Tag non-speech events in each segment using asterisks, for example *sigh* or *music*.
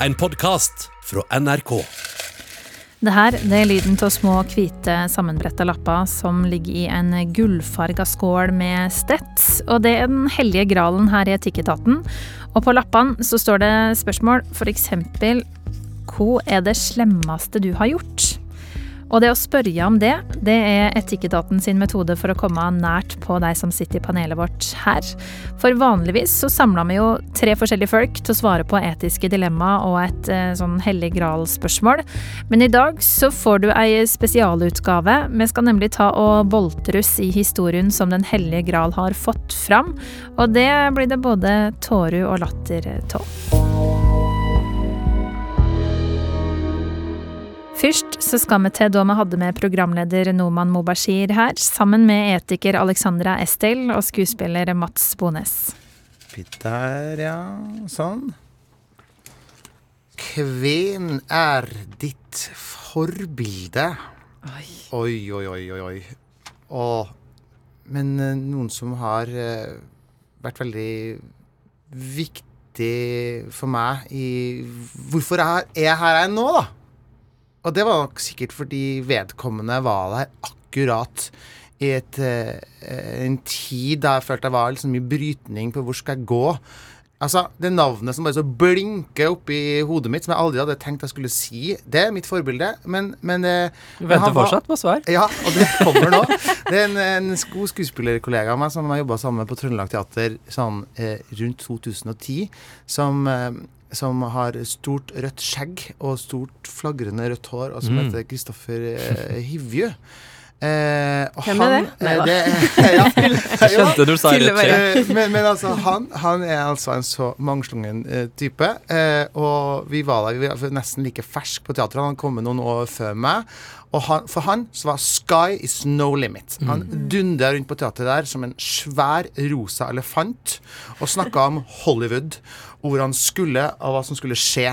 en podkast fra NRK. Det her det er lyden av små, hvite, sammenbretta lapper som ligger i en gullfarga skål med stett. Og det er den hellige gralen her i Etikketaten. Og på lappene så står det spørsmål, f.eks.: Hva er det slemmeste du har gjort? Og det å spørre om det, det er Etikketaten sin metode for å komme nært på deg som sitter i panelet vårt her. For vanligvis så samler vi jo tre forskjellige folk til å svare på etiske dilemma og et eh, sånn hellig gral-spørsmål. Men i dag så får du ei spesialutgave. Vi skal nemlig ta og boltre oss i historien som Den hellige gral har fått fram. Og det blir det både tårer og latter av. Først så skal vi til da vi hadde med programleder Noman Mobashir her, sammen med etiker Alexandra Estel og skuespiller Mats Bones. Der, ja. Sånn. Hvem er ditt forbilde? Oi. Oi, oi, oi, oi. Og, men eh, noen som har eh, vært veldig viktig for meg i Hvorfor er jeg her jeg er nå, da? Og det var nok sikkert fordi vedkommende var der akkurat i et, eh, en tid da jeg følte det var liksom mye brytning på hvor skal jeg gå. Altså, Det navnet som bare så blinker oppi hodet mitt, som jeg aldri hadde tenkt jeg skulle si, det er mitt forbilde. Men, men eh, Du venter fortsatt på svar? Ja, og det kommer nå. Det er en, en god skuespillerkollega av meg som jeg jobba sammen med på Trøndelag Teater sånn eh, rundt 2010, som eh, som har stort rødt skjegg og stort flagrende rødt hår, og som Mm. heter Kristoffer eh, Hivju. Eh, Hvem er han- det? Nei eh, da. *laughs* ja, Jeg skjønte du sa det rett med. Eh, men, men altså, han, han er altså en så mangslungen eh, type. Eh, og vi var der, vi var nesten like fersk på teatret. Han kom noen år før meg. Og han, for han så var sky is no limit. Han dundra rundt på teatret der som en svær rosa elefant og snakka om Hollywood, og hvor han skulle, og hva som skulle skje.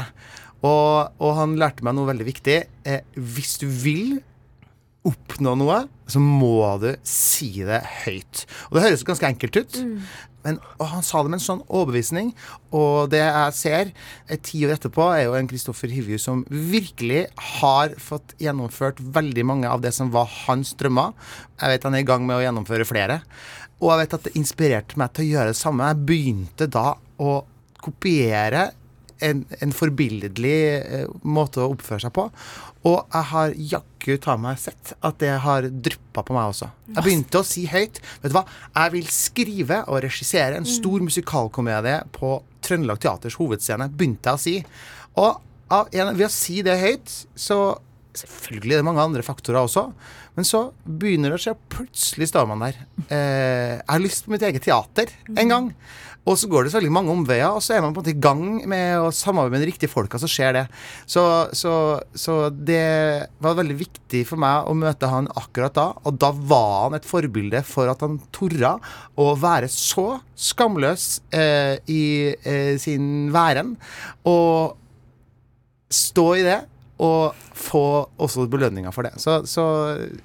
Og, og han lærte meg noe veldig viktig. Eh, hvis du vil oppnå noe, så må du si det høyt. Og det høres ganske enkelt ut, men og han sa det med en sånn overbevisning. Og det jeg ser eh, ti år etterpå, er jo en Kristoffer Hivju som virkelig har fått gjennomført veldig mange av det som var hans drømmer. Jeg vet han er i gang med å gjennomføre flere. Og jeg vet at det inspirerte meg til å gjøre det samme. Jeg begynte da å kopiere en, en forbilledlig eh, måte å oppføre seg på. Og jeg har jaggu ta meg sett at det har dryppa på meg også. Jeg begynte å si høyt Vet du hva, jeg vil skrive og regissere en stor musikalkomedie på Trøndelag Teaters hovedscene. Begynte jeg å si. Og av en, ved å si det høyt, så Selvfølgelig er det mange andre faktorer også, men så begynner det å skje. Plutselig står man der. Eh, jeg har lyst på mitt eget teater en gang. Og så går det så veldig mange omveier, og så er man på en måte i gang med å samarbeide med de riktige folka, så skjer det. Så, så, så det var veldig viktig for meg å møte han akkurat da, og da var han et forbilde for at han torde å være så skamløs eh, i eh, sin væren, og stå i det. Og få også belønninger for det. Så, så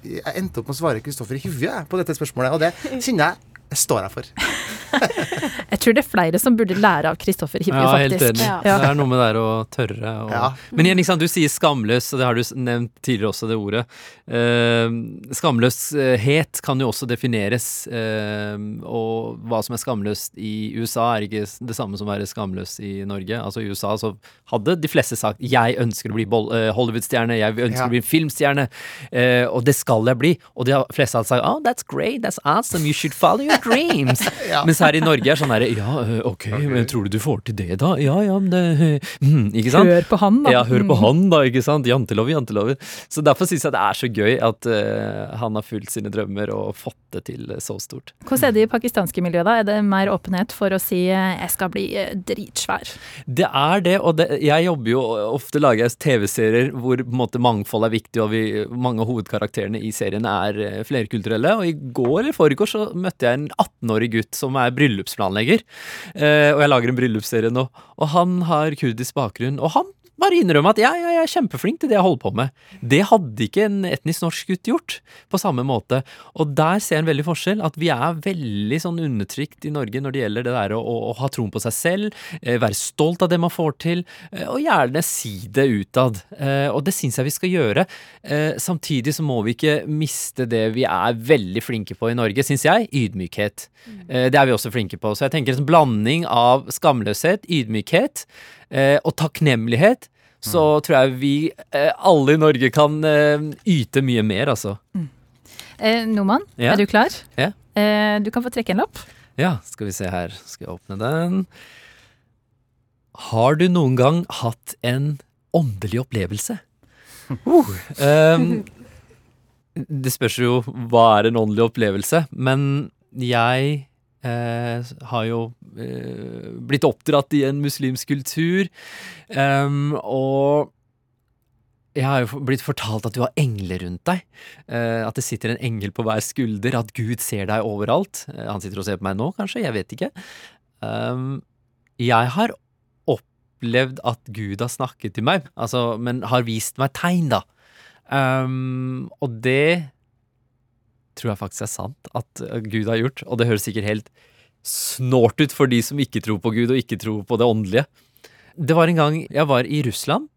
jeg endte opp med å svare Kristoffer Hivje jeg, på dette spørsmålet, og det *laughs* kjenner jeg jeg står her for. *laughs* Jeg tror det er flere som burde lære av Kristoffer Hivju, Ja, helt enig. Ja. Det er noe med det der å tørre. Og... Ja. Men igjen, liksom, du sier skamløs, og det har du nevnt tidligere også, det ordet. Eh, skamløshet kan jo også defineres, eh, og hva som er skamløst i USA er ikke det samme som å være skamløs i Norge. Altså I USA så hadde de fleste sagt 'jeg ønsker å bli eh, Hollywood-stjerne', 'jeg ønsker Ja. å bli en filmstjerne', eh, og det skal jeg bli. Og de fleste hadde sagt 'oh, that's great, that's awesome, you should follow your dreams'. *laughs* Ja. Mens her i Norge er sånn herre Ja, ok, men tror du du får til det, da? Ja ja, men det mm, Ikke sant? Hør på han, da. Ja, hør på Mm. han, da, ikke sant? Jantelover, jantelover. Så derfor syns jeg det er så gøy at uh, han har fulgt sine drømmer og fått det til så stort. Hvordan er det i pakistanske miljø, da? Er det mer åpenhet for å si 'jeg skal bli dritsvær'? Det er det, og det, jeg jobber jo ofte lager jeg TV-serier hvor på en måte mangfold er viktig, og vi, mange av hovedkarakterene i serien er flerkulturelle. Og i går eller foregår så møtte jeg en 18-årig gutt som er bryllupsplanlegger. Eh, og jeg lager en bryllupsserie nå, og han har kurdisk bakgrunn. Og han bare innrømme at ja, ja, jeg er kjempeflink til det jeg holder på med. Det hadde ikke en etnisk norsk gutt gjort på samme måte. Og der ser jeg en veldig forskjell. At vi er veldig sånn undertrykt i Norge når det gjelder det der å, å, å ha troen på seg selv, eh, være stolt av det man får til, eh, og gjerne si det utad. Eh, og det syns jeg vi skal gjøre. Samtidig så må vi ikke miste det vi er veldig flinke på i Norge, syns jeg. Ydmykhet. Eh, det er vi også flinke på. Så jeg tenker en blanding av skamløshet, ydmykhet og takknemlighet, så tror jeg vi eh, alle i Norge kan eh, yte mye mer, altså. Eh, Noman, Ja. er du klar? Ja. Eh, du kan få trekke en lapp. Ja, skal vi se her. Skal jeg åpne den. Har du noen gang hatt en åndelig opplevelse? *laughs* Uh, um, det spørs jo hva er en åndelig opplevelse, men jeg eh, har jo eh, blitt oppdratt i en muslimsk kultur, ehm, og jeg har jo blitt fortalt at du har engler rundt deg. Eh, at det sitter en engel på hver skulder, at Gud ser deg overalt. Eh, han sitter og ser på meg nå, kanskje, jeg vet ikke. Um, jeg har opplevd at Gud har snakket til meg, altså, men har vist meg tegn, da. Um, og det tror jeg faktisk er sant at uh, Gud har gjort, og det høres sikkert helt snålt ut for de som ikke tror på Gud og ikke tror på det åndelige. Det var en gang jeg var i Russland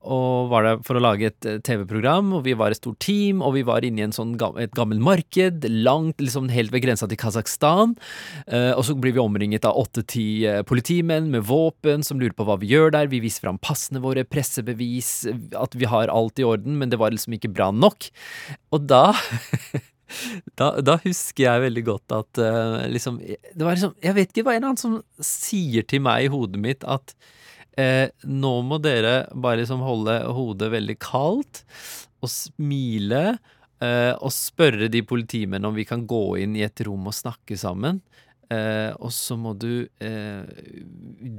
og var der for å lage et eh, TV-program, og vi var et stort team, og vi var inne i sånn, et gammelt marked, langt, liksom helt ved grensa til Kasakhstan, eh, og så blir vi omringet av åtte-ti eh, politimenn med våpen som lurer på hva vi gjør der, vi viser fram passene våre, pressebevis, eh, at vi har alt i orden, men det var liksom ikke bra nok. Og da *laughs* Da, da husker jeg veldig godt at uh, liksom Det var liksom Jeg vet ikke, var en eller annen som sier til meg i hodet mitt at uh, nå må dere bare liksom holde hodet veldig kaldt og smile uh, og spørre de politimennene om vi kan gå inn i et rom og snakke sammen. Eh, og så må du eh,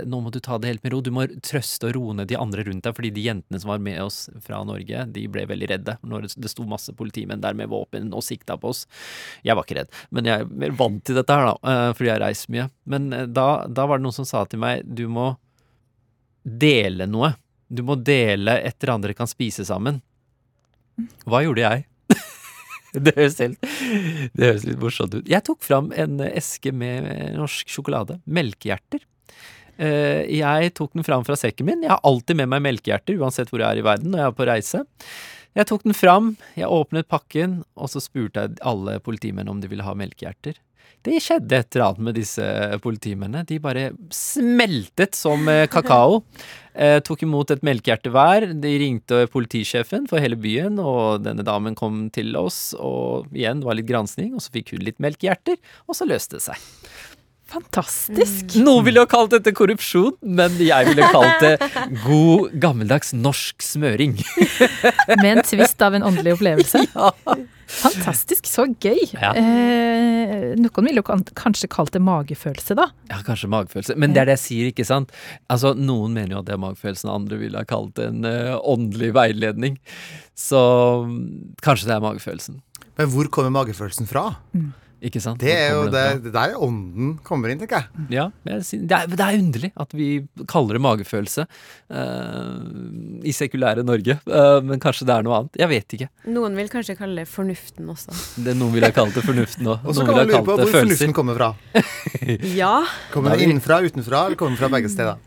Nå må du ta det helt med ro. Du må trøste og roe ned de andre rundt deg, fordi de jentene som var med oss fra Norge, de ble veldig redde når det- sto masse politimenn der med våpen og sikta på oss. Jeg var ikke redd, men jeg er mer vant til dette her, da, eh, fordi jeg reist mye. Men da, da var det noen som sa til meg du må dele noe. Du må dele etter andre kan spise sammen. Hva gjorde jeg? *laughs* Det høres, helt, det høres litt morsomt ut. Jeg tok fram en eske med norsk sjokolade. Melkehjerter. Eh, Jeg tok den fram fra sekken min. Jeg har alltid med meg melkehjerter, uansett hvor jeg er i verden når jeg er på reise. Jeg tok den fram, jeg åpnet pakken, og så spurte jeg alle politimenn om de ville ha melkehjerter. Det skjedde et eller annet med disse politimennene. De bare smeltet som eh, kakao. Eh, tok imot et melkehjerte hver. De ringte politisjefen for hele byen, og denne damen kom til oss, og igjen, det var litt gransking, og så fikk hun litt melkehjerter, og så løste det seg. Fantastisk. Noen ville jo kalt dette korrupsjon, men jeg ville kalt det god, gammeldags norsk smøring. *laughs* Med en tvist av en åndelig opplevelse. *laughs* Ja. Fantastisk, så gøy. Ja. Eh, noen ville jo kanskje kalt det magefølelse, da. Ja, kanskje magefølelse. Men det er det jeg sier, ikke sant? Altså, Noen mener jo at det er magefølelsen, andre ville ha kalt det en uh, åndelig veiledning. Så mm, kanskje det er magefølelsen. Men hvor kommer magefølelsen fra? Ikke sant? Det er jo det, det der ånden kommer inn, tenker jeg. Ja, det er, det er underlig at vi kaller det magefølelse uh, i sekulære Norge. Uh, men kanskje det er noe annet. Jeg vet ikke. Noen vil kanskje kalle det fornuften også. Det, noen vil ha kalt det fornuften òg. *laughs* Og så kan man lure på hvor følelser. fornuften kommer fra. *laughs* Ja. Kommer er den innenfra, utenfra, eller kommer den fra begge steder?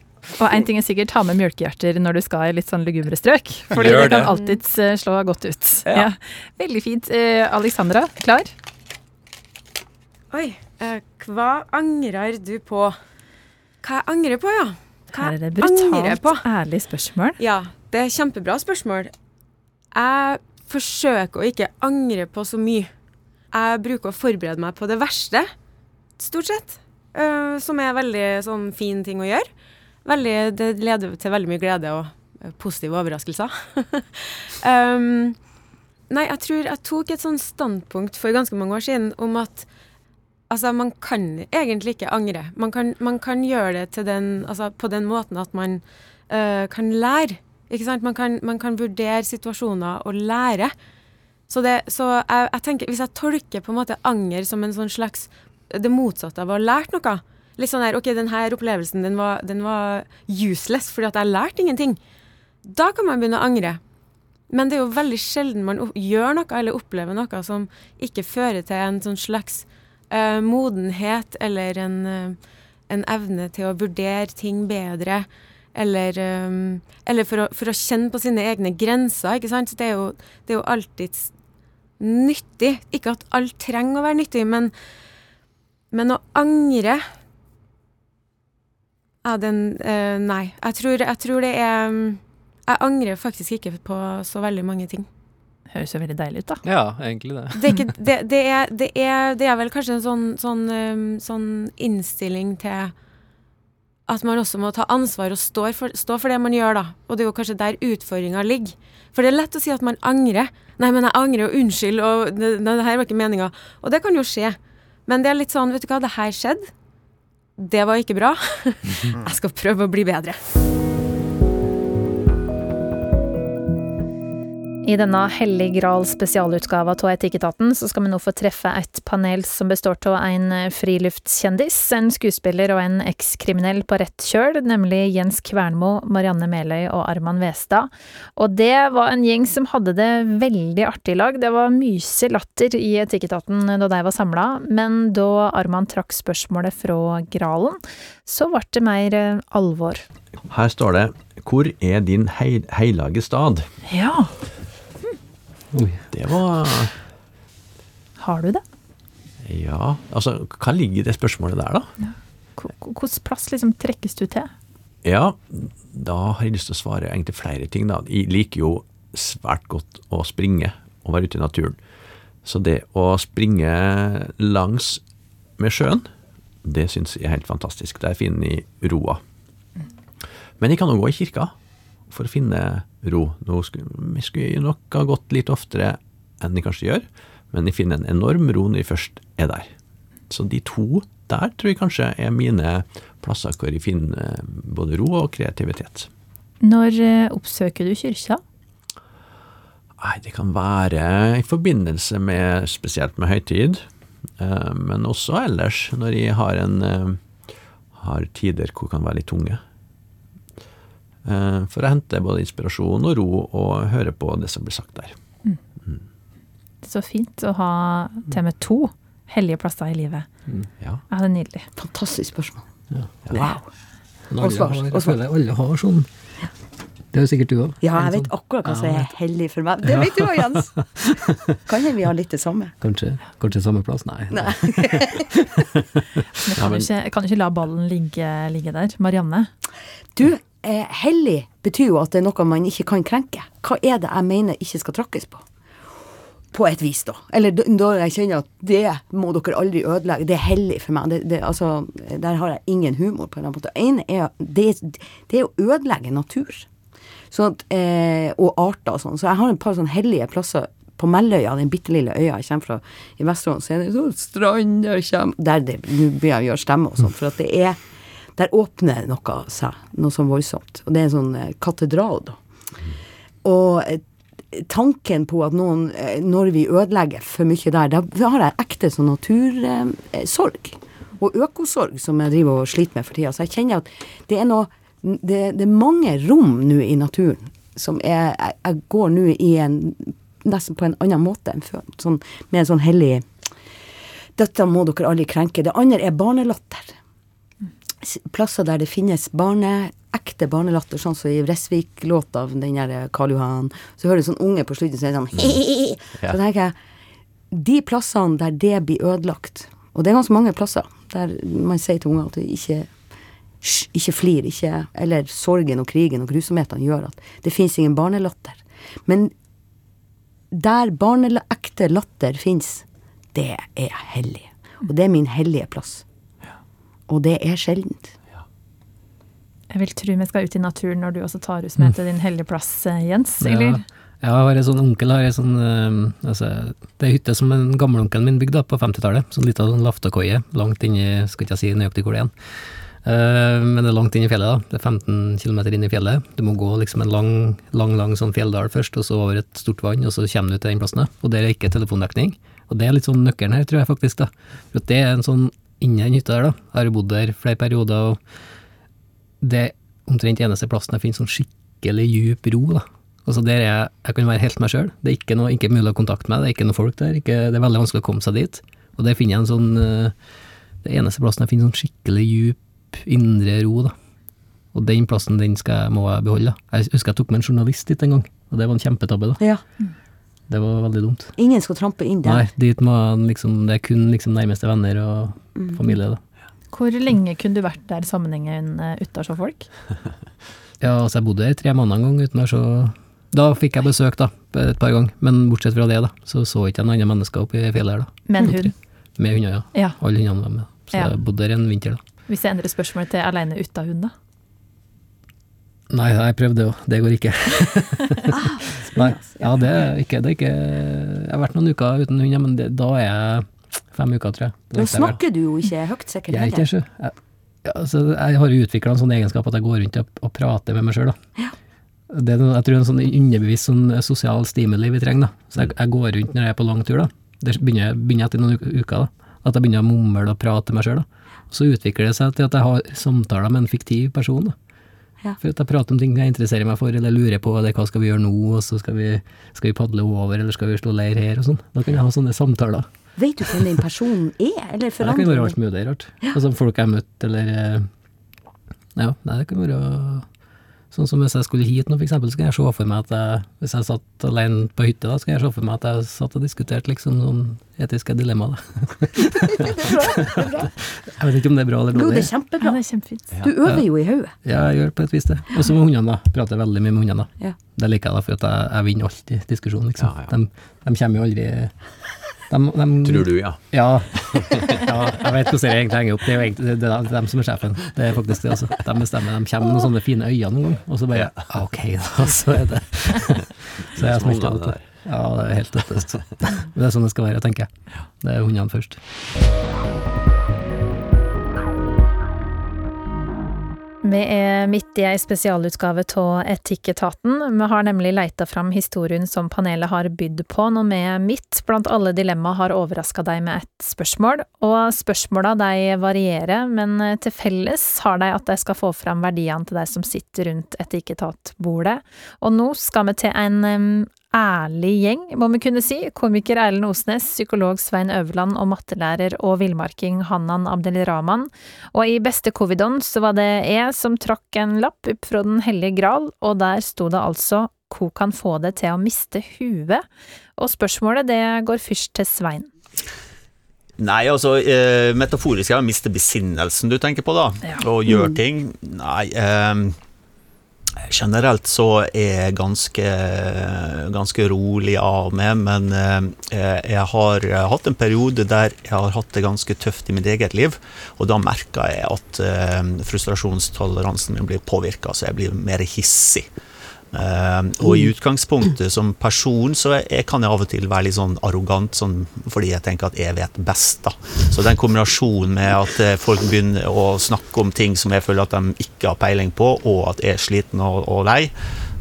Og en ting er sikkert, ta med mjølkehjerter når du skal i litt sånn lugubre strøk. Fordi Gjør det kan det. alltids eh, slå godt ut. Ja. Ja. Veldig fint. Eh, Alexandra, klar? Oi. eh, hva angrer du på? Hva jeg angrer på, ja? Hva Her er det brutalt på? ærlig spørsmål. Ja, det er kjempebra spørsmål. Jeg forsøker å ikke angre på så mye. Jeg bruker å forberede meg på det verste, stort sett. Uh, som er veldig sånn fin ting å gjøre. Veldig, det leder til veldig mye glede og eh, positive overraskelser. *laughs* um, nei, jeg tror jeg tok et sånn standpunkt for ganske mange år siden om at altså, man kan egentlig ikke angre. Man kan, man kan gjøre det til den, altså, på den måten at man eh, kan lære. Ikke sant? Man kan, man kan vurdere situasjoner og lære. Så, det, så jeg, jeg tenker, hvis jeg tolker på en måte anger som en sånn slags det motsatte av å ha lært noe Litt sånn her, ok, den her opplevelsen den var, den var useless fordi at jeg lærte ingenting. Da kan man begynne å angre. Men det er jo veldig sjelden man gjør noe eller opplever noe som ikke fører til en sånn slags eh, modenhet eller en, eh, en evne til å vurdere ting bedre. Eller, eh, eller for, å, for å kjenne på sine egne grenser, ikke sant. Det er jo, det er jo alltid nyttig. Ikke at alt trenger å være nyttig, men, men å angre ja, den, eh, Nei. Jeg tror, jeg tror det er mm, Jeg angrer faktisk ikke på så veldig mange ting. Høres jo veldig deilig ut, da. Ja, egentlig det. Det er, ikke, *laughs* det, det er, det er, det er vel kanskje en sånn, sånn, um, sånn innstilling til at man også må ta ansvar og stå for, stå for det man gjør, da. Og det er jo kanskje der utfordringa ligger. For det er lett å si at man angrer. Nei, men jeg angrer, og unnskyld, og det, det her var ikke meninga. Og det kan jo skje. Men det er litt sånn, vet du hva, det her skjedde. Det var ikke bra. *laughs* jeg skal prøve å bli bedre. I denne Hellig Gral spesialutgava av Etikketaten så skal vi nå få treffe et panel som består av en friluftskjendis, en skuespiller og en ekskriminell på rett kjøl, nemlig Jens Kvernmo, Marianne Meløy og Arman Westad. Og det var en gjeng som hadde det veldig artig i lag. Det var myse latter i Etikketaten da de var samla, men da Arman trakk spørsmålet fra Gralen, så ble det mer eh, alvor. Her står det 'Hvor er din hei heilage stad?' Ja, Det var har du det? Ja, altså hva ligger i det spørsmålet der, da? Hvilken plass liksom trekkes du til? Ja, da har jeg lyst til å svare egentlig flere ting, da. Jeg liker jo svært godt å springe og være ute i naturen. Så det å springe langs med sjøen, det syns jeg er helt fantastisk. Der finner jeg roa. Men jeg kan jo gå i kirka for å finne ro. Nå skulle, skulle nok ha gått litt oftere enn jeg kanskje gjør, men jeg finner en enorm ro når jeg først er der. Så de to der tror jeg kanskje er mine plasser hvor jeg finner både ro og kreativitet. Når eh, oppsøker du kyrkja? Nei, det kan være i forbindelse med spesielt med høytid, eh, men også ellers når jeg har en eh, har tider hvor det kan være litt tunge. Eh, For å hente både inspirasjon og ro og høre på det som blir sagt der. Så fint å ha med to hellige plasser i livet. Ja. Ja, det er nydelig. Fantastisk spørsmål. Wow. Ja. Wow. Og svar, og Jeg svar. føler alle har sånn. Det er jo sikkert du òg. Ja, jeg vet akkurat hva som er hellig for meg. Det vet du òg, Jens. *laughs* Kan hende vi har litt det samme. Kanskje, kanskje samme plass? Nei. Nei. *laughs* *laughs* Men kan, du ikke, kan du ikke la ballen ligge, ligge der? Marianne? Du, eh, hellig betyr jo at det er noe man ikke kan krenke. Hva er det jeg mener ikke skal tråkkes på? På et vis, da. Eller da jeg kjenner at det må dere aldri ødelegge. Det er hellig for meg. Det, det, altså, der har jeg ingen humor på en måte. Det er det, det er å ødelegge natur. Sånn at, eh, og arter og sånn. Så jeg har et par sånne hellige plasser på Melløya, den bitte lille øya jeg kommer fra i Vesterålen, så er det sånn strand der kommer Der det, nå begynner jeg å gjøre stemme og sånn, for at det er Der åpner noe seg, noe sånn voldsomt. Og det er en sånn eh, katedral, da. Og eh, tanken på at noen, eh, når vi ødelegger for mye der, da har jeg ekte sånn natursorg. Og økosorg som jeg driver og sliter med for tida. Så jeg kjenner at det er noe Det, det er mange rom nå i naturen som er Jeg, jeg går nå i en Nesten på en annen måte enn før. Sånn, med en sånn hellig Dette må dere aldri krenke. Det andre er barnelatter. Plasser der det finnes barne, ekte barnelatter, sånn som i Vresvik-låta av den der Karl Johan. Så hører du sånn unge på slutten som er sånn Ja. Så tenker jeg, de plassene der det blir ødelagt, og det er ganske mange plasser der man sier til unger at det ikke ikke flir, ikke Eller sorgen og krigen og grusomhetene gjør at det fins ingen barnelatter. Men der barneekte latter fins, det er hellig. Og det er min hellige plass. Og det er sjeldent. Jeg vil tro vi skal ut i naturen når du også tar oss med til din hellige plass, eh, Jens. Eller? Ja. Jeg har en sånn onkel har en sånn eh, altså, Det er hytte som en gammelonkelen min bygde på 50-tallet. Sånn lita sånn laftekoie langt inni Skal ikke jeg si nøyaktig hvor det er. Uh, men det er langt inn i fjellet, da. Det er 15 km inn i fjellet. Du må gå liksom en lang, lang lang sånn fjelldal først, og så over et stort vann, og så kommer du til den plassen. Og der er ikke telefondekning. Og det er litt sånn nøkkelen her, tror jeg faktisk. da. For det er en sånn inni den hytta der, da. Jeg har jo bodd der flere perioder, og det er omtrent eneste plassen jeg finner sånn skikkelig djup ro, da. Altså der jeg, jeg kan være helt meg sjøl. Det er ikke, noe, ikke mulig å kontakte meg, det er ikke noe folk der. Ikke, det er veldig vanskelig å komme seg dit. Og der finner jeg en sånn eh, Det eneste plassen jeg finner sånn skikkelig djup indre ro, da. Og den plassen den skal må jeg beholde. da. Jeg husker jeg tok med en journalist dit en gang, og det var en kjempetabbe, da. Ja. Det var veldig dumt. Ingen skal trampe inn Nei, der. dit må liksom Det er kun liksom nærmeste venner og familie, da. Hvor lenge kunne du vært der sammenhengen uh, uten å se folk? *laughs* Ja, altså jeg bodde der tre måneder en gang uten å se Da fikk jeg besøk, da, et par ganger. Men bortsett fra det, da, så så ikke jeg noen andre mennesker oppi i fjellet her, da. Med en hund? Med hunder, ja. Ja. Alle hundene var med. Så Ja. jeg bodde der en vinter, da. Hvis jeg endrer spørsmålet til aleine uten hund, da? Nei, jeg prøvde jo, det går ikke. *laughs* *laughs* Nei, ja, det er ikke, det er ikke Jeg har vært noen uker uten hund, men det, da er jeg fem uker, tror jeg. Nå snakker du jo ikke høyt, sikkert. Jeg er ikke heller. Jeg, altså, jeg har jo utvikla en sånn egenskap at jeg går rundt og, og prater med meg sjøl. Det er jeg tror det er en sånn underbevisst sånn sosial stimuli vi trenger. da. Så jeg, jeg går rundt når jeg er på lang tur. da. Det begynner, begynner etter noen uker. da. At jeg begynner å mumle og prate med meg sjøl. Så utvikler det seg til at jeg har samtaler med en fiktiv person. da. Ja. For at jeg prater om ting jeg interesserer meg for, eller lurer på eller hva skal vi gjøre nå, og så skal vi, skal vi padle over, eller skal vi slå leir her, og sånn. Da kan jeg ha sånne samtaler. Vet du hvem den personen er, eller Det kan være forandrer alt mulig rart. Altså folk jeg har møtt, eller eh, Ja, nei, det kan være Sånn som hvis jeg skulle hit nå, for eksempel, så kan jeg se for meg at jeg, hvis jeg satt alene på hytta, da, så kan jeg se for meg at jeg satt og diskuterte liksom noen etiske dilemmaer. da. *laughs* jeg vet ikke om det er bra eller Jo, det er er Ja, kjempebra. det er kjempefint. Du øver jo i hodet. Ja, jeg gjør på et vis det. Og så med hundene, da. Prater veldig mye med hundene. da. Ja. Det liker jeg, da, for at jeg, jeg vinner alltid diskusjonen, liksom. Ja, ja. De, de kommer jo aldri de, de, Tror du, ja. Ja. *laughs* ja, jeg vet hvordan det egentlig henger opp. Det er jo egentlig det, er dem som er sjefen. Det er faktisk det, altså. De bestemmer. De kommer med noen sånne fine øyne noen gang, og så bare ah, Ok, da, *laughs* så er det *laughs* Så jeg smelter av det. der Ja, det er helt tøttest. Men det er sånn det skal være, tenker jeg. Det er hundene først. Vi er midt i ei spesialutgave av Etikketaten. Vi har nemlig leita fram historien som panelet har bydd på, når vi midt blant alle dilemma har overraska deg med et spørsmål. Og spørsmåla de varierer, men til felles har de at de skal få fram verdiene til de som sitter rundt etikketatbordet. Og nå skal vi til en ærlig gjeng, må vi kunne si. Komiker Erlend Osnes, psykolog Svein Øverland og mattelærer og villmarking Hannan Abdelrahman. Og i beste covidon så var det jeg som trakk en lapp opp fra Den hellige gral, og der sto det altså «Hvor kan få det til å miste huet?» Og spørsmålet det går først til Svein. Nei, altså eh, metaforisk er å miste besinnelsen du tenker på, da. Ja. Og gjøre ting. Nei, eh, generelt så er jeg ganske, ganske rolig av meg, men eh, jeg har hatt en periode der jeg har hatt det ganske tøft i mitt eget liv, og da merker jeg at eh, frustrasjonstoleransen min blir påvirka, så jeg blir mer hissig. Eh, og i utgangspunktet som person så jeg, kan jeg av og til være litt sånn arrogant, sånn, fordi jeg tenker at jeg vet best. da. Så den kombinasjonen med at eh, folk begynner å snakke om ting som jeg føler at de ikke har peiling på, og at jeg er sliten og, og lei,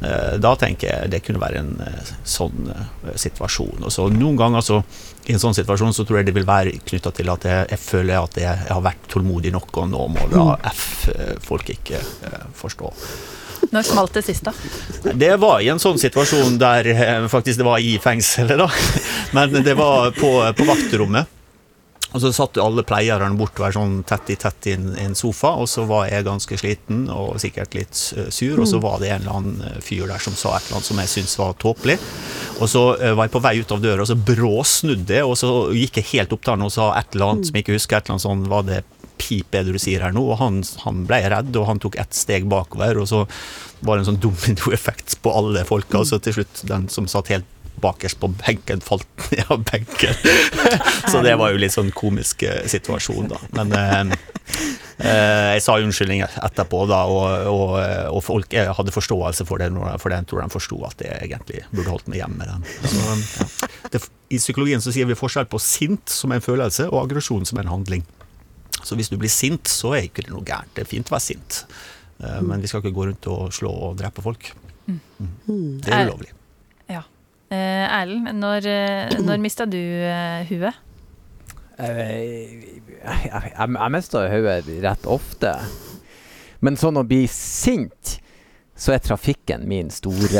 eh, da tenker jeg det kunne være en eh, sånn situasjon. Og så Noen ganger så i en sånn situasjon så tror jeg det vil være knytta til at jeg, jeg føler at jeg, jeg har vært tålmodig nok, og nå må da F eh, folk ikke forstå. Når smalt det sist, da? Det var i en sånn situasjon der eh, faktisk det var i fengselet, da. Men det var på, på vaktrommet. Og så satt alle pleierne bortover sånn tett i tett i en, sofa, og så var jeg ganske sliten og sikkert litt eh, sur, og så var det en eller annen eh, fyr der som sa et eller annet som jeg syntes var tåpelig. Og så var jeg på vei ut av døra, og så bråsnudde jeg, og så gikk jeg helt opp til han og sa et eller annet som jeg ikke husker, et eller annet sånn, var det pip er det du sier her nå, og han, han ble redd, og han tok ett steg bakover, og så var det en sånn dominoeffekt på alle folka, og så til slutt den som satt helt bakerst på benken, falt *laughs* ned av benken. *laughs* så det var jo litt sånn komisk eh, situasjon, da. Men eh, eh, jeg sa unnskyldning etterpå, da, og, og, og folk eh, hadde forståelse for det, for jeg tror de forsto at jeg egentlig burde holdt meg hjemme. Så, ja. det, I psykologien så sier vi forskjell på sint som en følelse, og aggresjon som en handling. Så hvis du blir sint, så er ikke det noe gærent. Det er fint å være sint. Eh, Men vi skal ikke gå rundt og slå og drepe folk. Mm. Det er ulovlig. Ja. Eh, Erlend, når, eh, når mista du huet? Jeg, jeg, jeg, jeg mister hodet rett ofte. Men sånn å bli sint, så er trafikken min store *laughs*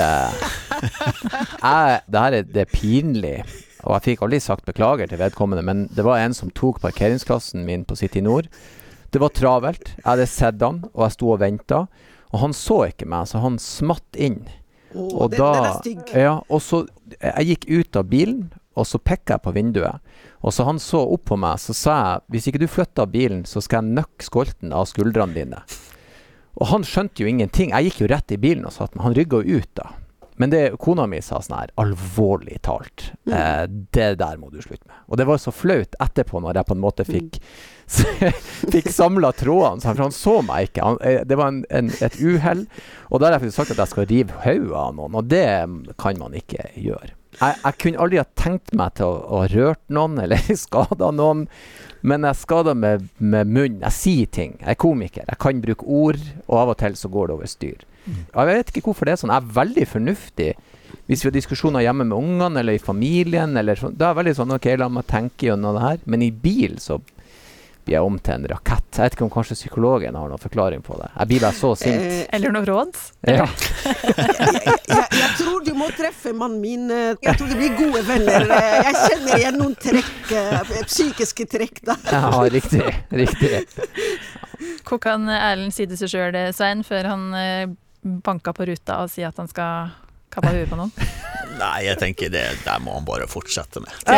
jeg, Det her er, det er pinlig, og jeg fikk aldri sagt beklager til vedkommende, men det var en som tok parkeringsplassen min på City Nord. Det var travelt. Jeg hadde sett han, og jeg sto og venta. Og han så ikke meg, så han smatt inn. Å, Og den, da den er stygg. Ja, og så Jeg gikk ut av bilen, og så pekka jeg på vinduet. Og så han så opp på meg, så sa jeg hvis ikke du flytter bilen, så skal jeg nøkke skolten av skuldrene dine. Og han skjønte jo ingenting. Jeg gikk jo rett i bilen og satt meg. Han rygga jo ut da. Men det kona mi sa sånn her, alvorlig talt, eh, det der må du slutte med. Og det var så flaut etterpå, når jeg på en måte fikk *laughs* Fikk samla trådene, for han så meg ikke. Han, eh, det var en, en, et uhell. Og da har jeg faktisk sagt at jeg skal rive hodet av noen, og det kan man ikke gjøre. Jeg, jeg kunne aldri ha tenkt meg til å, å rørt noen eller *laughs* skada noen, men jeg skader med, med munnen. Jeg sier ting. Jeg er komiker. Jeg kan bruke ord, og av og til så går det over styr. Jeg vet ikke hvorfor det er sånn. Jeg er veldig fornuftig. Hvis vi har diskusjoner hjemme med ungene eller i familien, eller sånn, da er jeg veldig sånn OK, la meg tenke gjennom det her. Men i bil så blir jeg om til en rakett. Jeg vet ikke om kanskje psykologen har noen forklaring på det. Jeg blir bare så sint. Eh, Eller noe råd? Ja. jeg, jeg tror du må treffe mannen min. eh, Jeg tror det blir gode venner. Eh, Jeg kjenner igjen noen trekk, eh, psykiske trekk da. ja, riktig. Riktig. Hvor kan Erlend si det seg sjøl det, Svein, før han banker på ruta og si at han skal kappe huet på noen? *laughs* Nei, jeg tenker det der må han bare fortsette med. *laughs*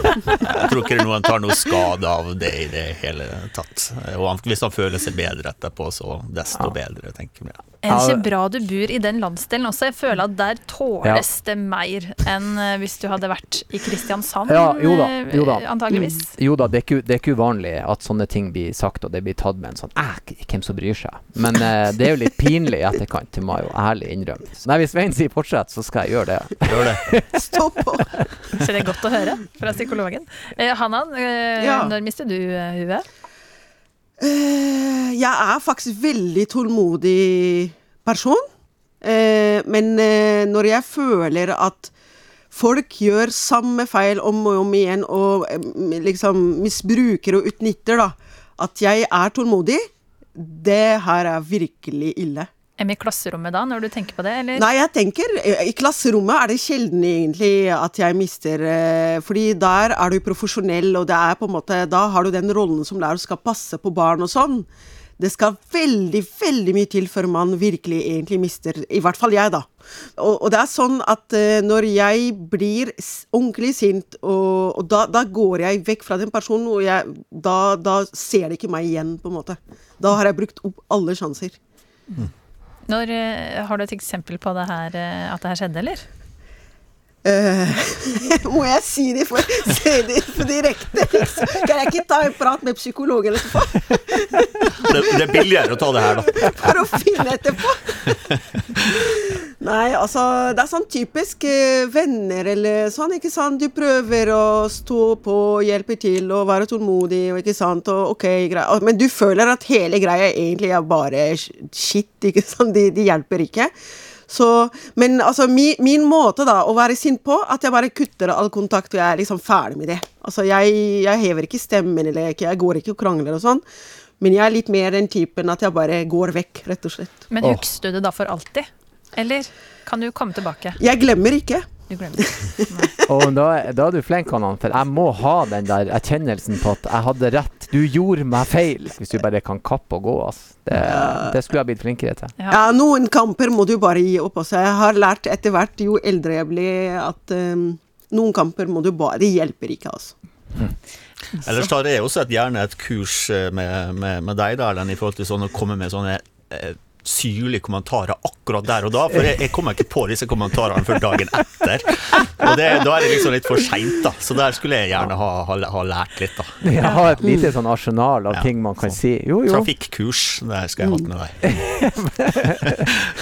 Jeg tror ikke noen tar noe skade av det i det hele tatt. Og hvis han føler seg bedre etterpå, så desto bedre, tenker jeg. Er det ikke bra du bor i den landsdelen også? Jeg føler at der tåles det mer enn eh, hvis du hadde vært i Kristiansand, Ja, jo da, eh, jo da. antageligvis. Jo da, det er, ikke, det er ikke uvanlig at sånne ting blir sagt, og det blir tatt med en sånn Æh, hvem som bryr seg? Men eh, det er jo litt pinlig i etterkant, det må jeg jo ærlig innrømme. Nei, hvis Svein sier fortsett, så skal jeg gjøre det. *laughs* Gjør det. Stå på. *laughs* Så det er godt å høre fra psykologen. Eh, Hanan, eh, Ja. når mister du eh, huet? Eh, Jeg er faktisk veldig tålmodig person. Eh, Men eh, når jeg føler at folk gjør samme feil om og om igjen, og eh, liksom misbruker og utnytter, da, at jeg er tålmodig, det her er virkelig ille. I klasserommet da, når du tenker på det, eller? Nei, jeg tenker eh, I klasserommet er det sjelden egentlig at jeg mister eh, Fordi der er du profesjonell, og det er på en måte Da har du den rollen som lærer skal passe på barn og sånn. Det skal veldig, veldig mye til før man virkelig egentlig mister I hvert fall jeg, da. Og, og det er sånn at eh, når jeg blir ordentlig sint, og, og da, da går jeg vekk fra den personen, og jeg, da, da ser de ikke meg igjen, på en måte. Da har jeg brukt opp alle sjanser. Når, eh, har du et eksempel på det her, eh, at det her skjedde, eller? Uh, *laughs* må jeg si det for, si det for direkte? Liksom? Kan jeg ikke ta en prat med psykologen etterpå? Det, det er billigere å ta det her, da. For å finne etterpå? Nei, altså Det er sånn typisk eh, venner eller sånn, ikke sant. Du prøver å stå på, hjelpe til og være tålmodig og ikke sant. Og ok, greit. Men du føler at hele greia egentlig er bare shit, ikke sant. De, de hjelper ikke. Så, men altså, min, min måte da å være sint på, at jeg bare kutter all kontakt og jeg er liksom ferdig med det. Altså, jeg, jeg hever ikke stemmen, eller ikke, jeg går ikke og krangler og sånn. Men jeg er litt mer den typen at jeg bare går vekk, rett og slett. Men husker du det da for alltid? Eller kan du komme tilbake? Jeg glemmer ikke. Du glemmer ikke. Og *laughs* da, da er du flink, Hanan, for jeg må ha den der erkjennelsen på at jeg hadde rett. Du gjorde meg feil. Hvis du bare kan kappe og gå, altså. Det, det skulle jeg blitt flinkere til. Ja, noen kamper må du bare gi opp. også. Jeg har lært etter hvert, jo eldre jeg blir, at um, noen kamper må du bare Det hjelper ikke, altså. Ellers tar jeg også et, gjerne et kurs eh, med, med, med deg, Erlend, i forhold til sånn å komme med sånne eh, syrlige kommentarer akkurat der og da. For jeg, jeg kommer ikke på disse kommentarene før dagen etter. Og det, da er det liksom litt for seint, da. Så der skulle jeg gjerne ha, ha, ha lært litt, da. Jeg har et lite sånn arsenal av Ja, ting man kan si. Jo, jo. Trafikkurs, det skal jeg ha med deg.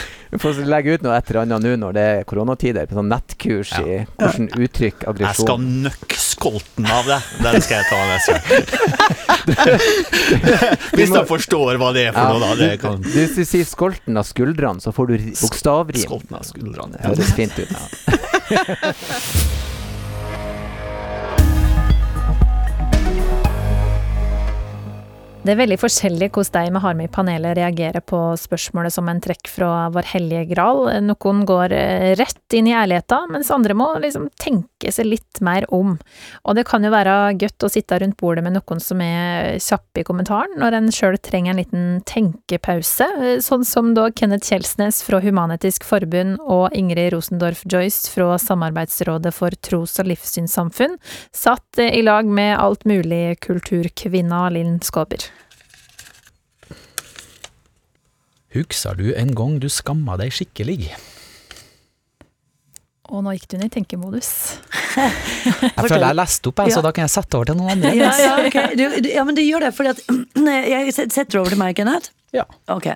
*laughs* Vi får legge ut noe et eller annet nå når det er koronatider, på sånn nettkurs i hvordan uttrykk Jeg skal nøkke skolten av det. Den skal jeg ta neste gang. *laughs* Hvis de forstår hva det er for noe, da. Det kan Hvis du sier 'skolten av skuldrene', så får du bokstavrim. Skolten av skuldrene. Det høres fint ut. *laughs* Det er veldig forskjellig hvordan de vi har med i panelet reagerer på spørsmålet som en trekk fra Vår hellige gral. Noen går eh, rett inn i ærligheten, mens andre må liksom tenke seg litt mer om. Og det kan jo være godt å sitte rundt bordet med noen som er kjappe i kommentaren, når en sjøl trenger en liten tenkepause, sånn som da Kenneth Kjelsnes fra Human-Etisk Forbund og Ingrid Rosendorf Joyce fra Samarbeidsrådet for tros- og livssynssamfunn satt eh, i lag med alt mulig kulturkvinna Linn Skåber. Husker du en gang du skamma deg skikkelig? Og nå gikk du inn i tenkemodus. *laughs* Jeg føler jeg leste opp, jeg, så Ja. da kan jeg sette over til noen andre. Ja, ja, okay. *laughs* du, du, ja, men det gjør det, at *clears throat* Jeg setter over til meg, Kenneth. Ja. Ok.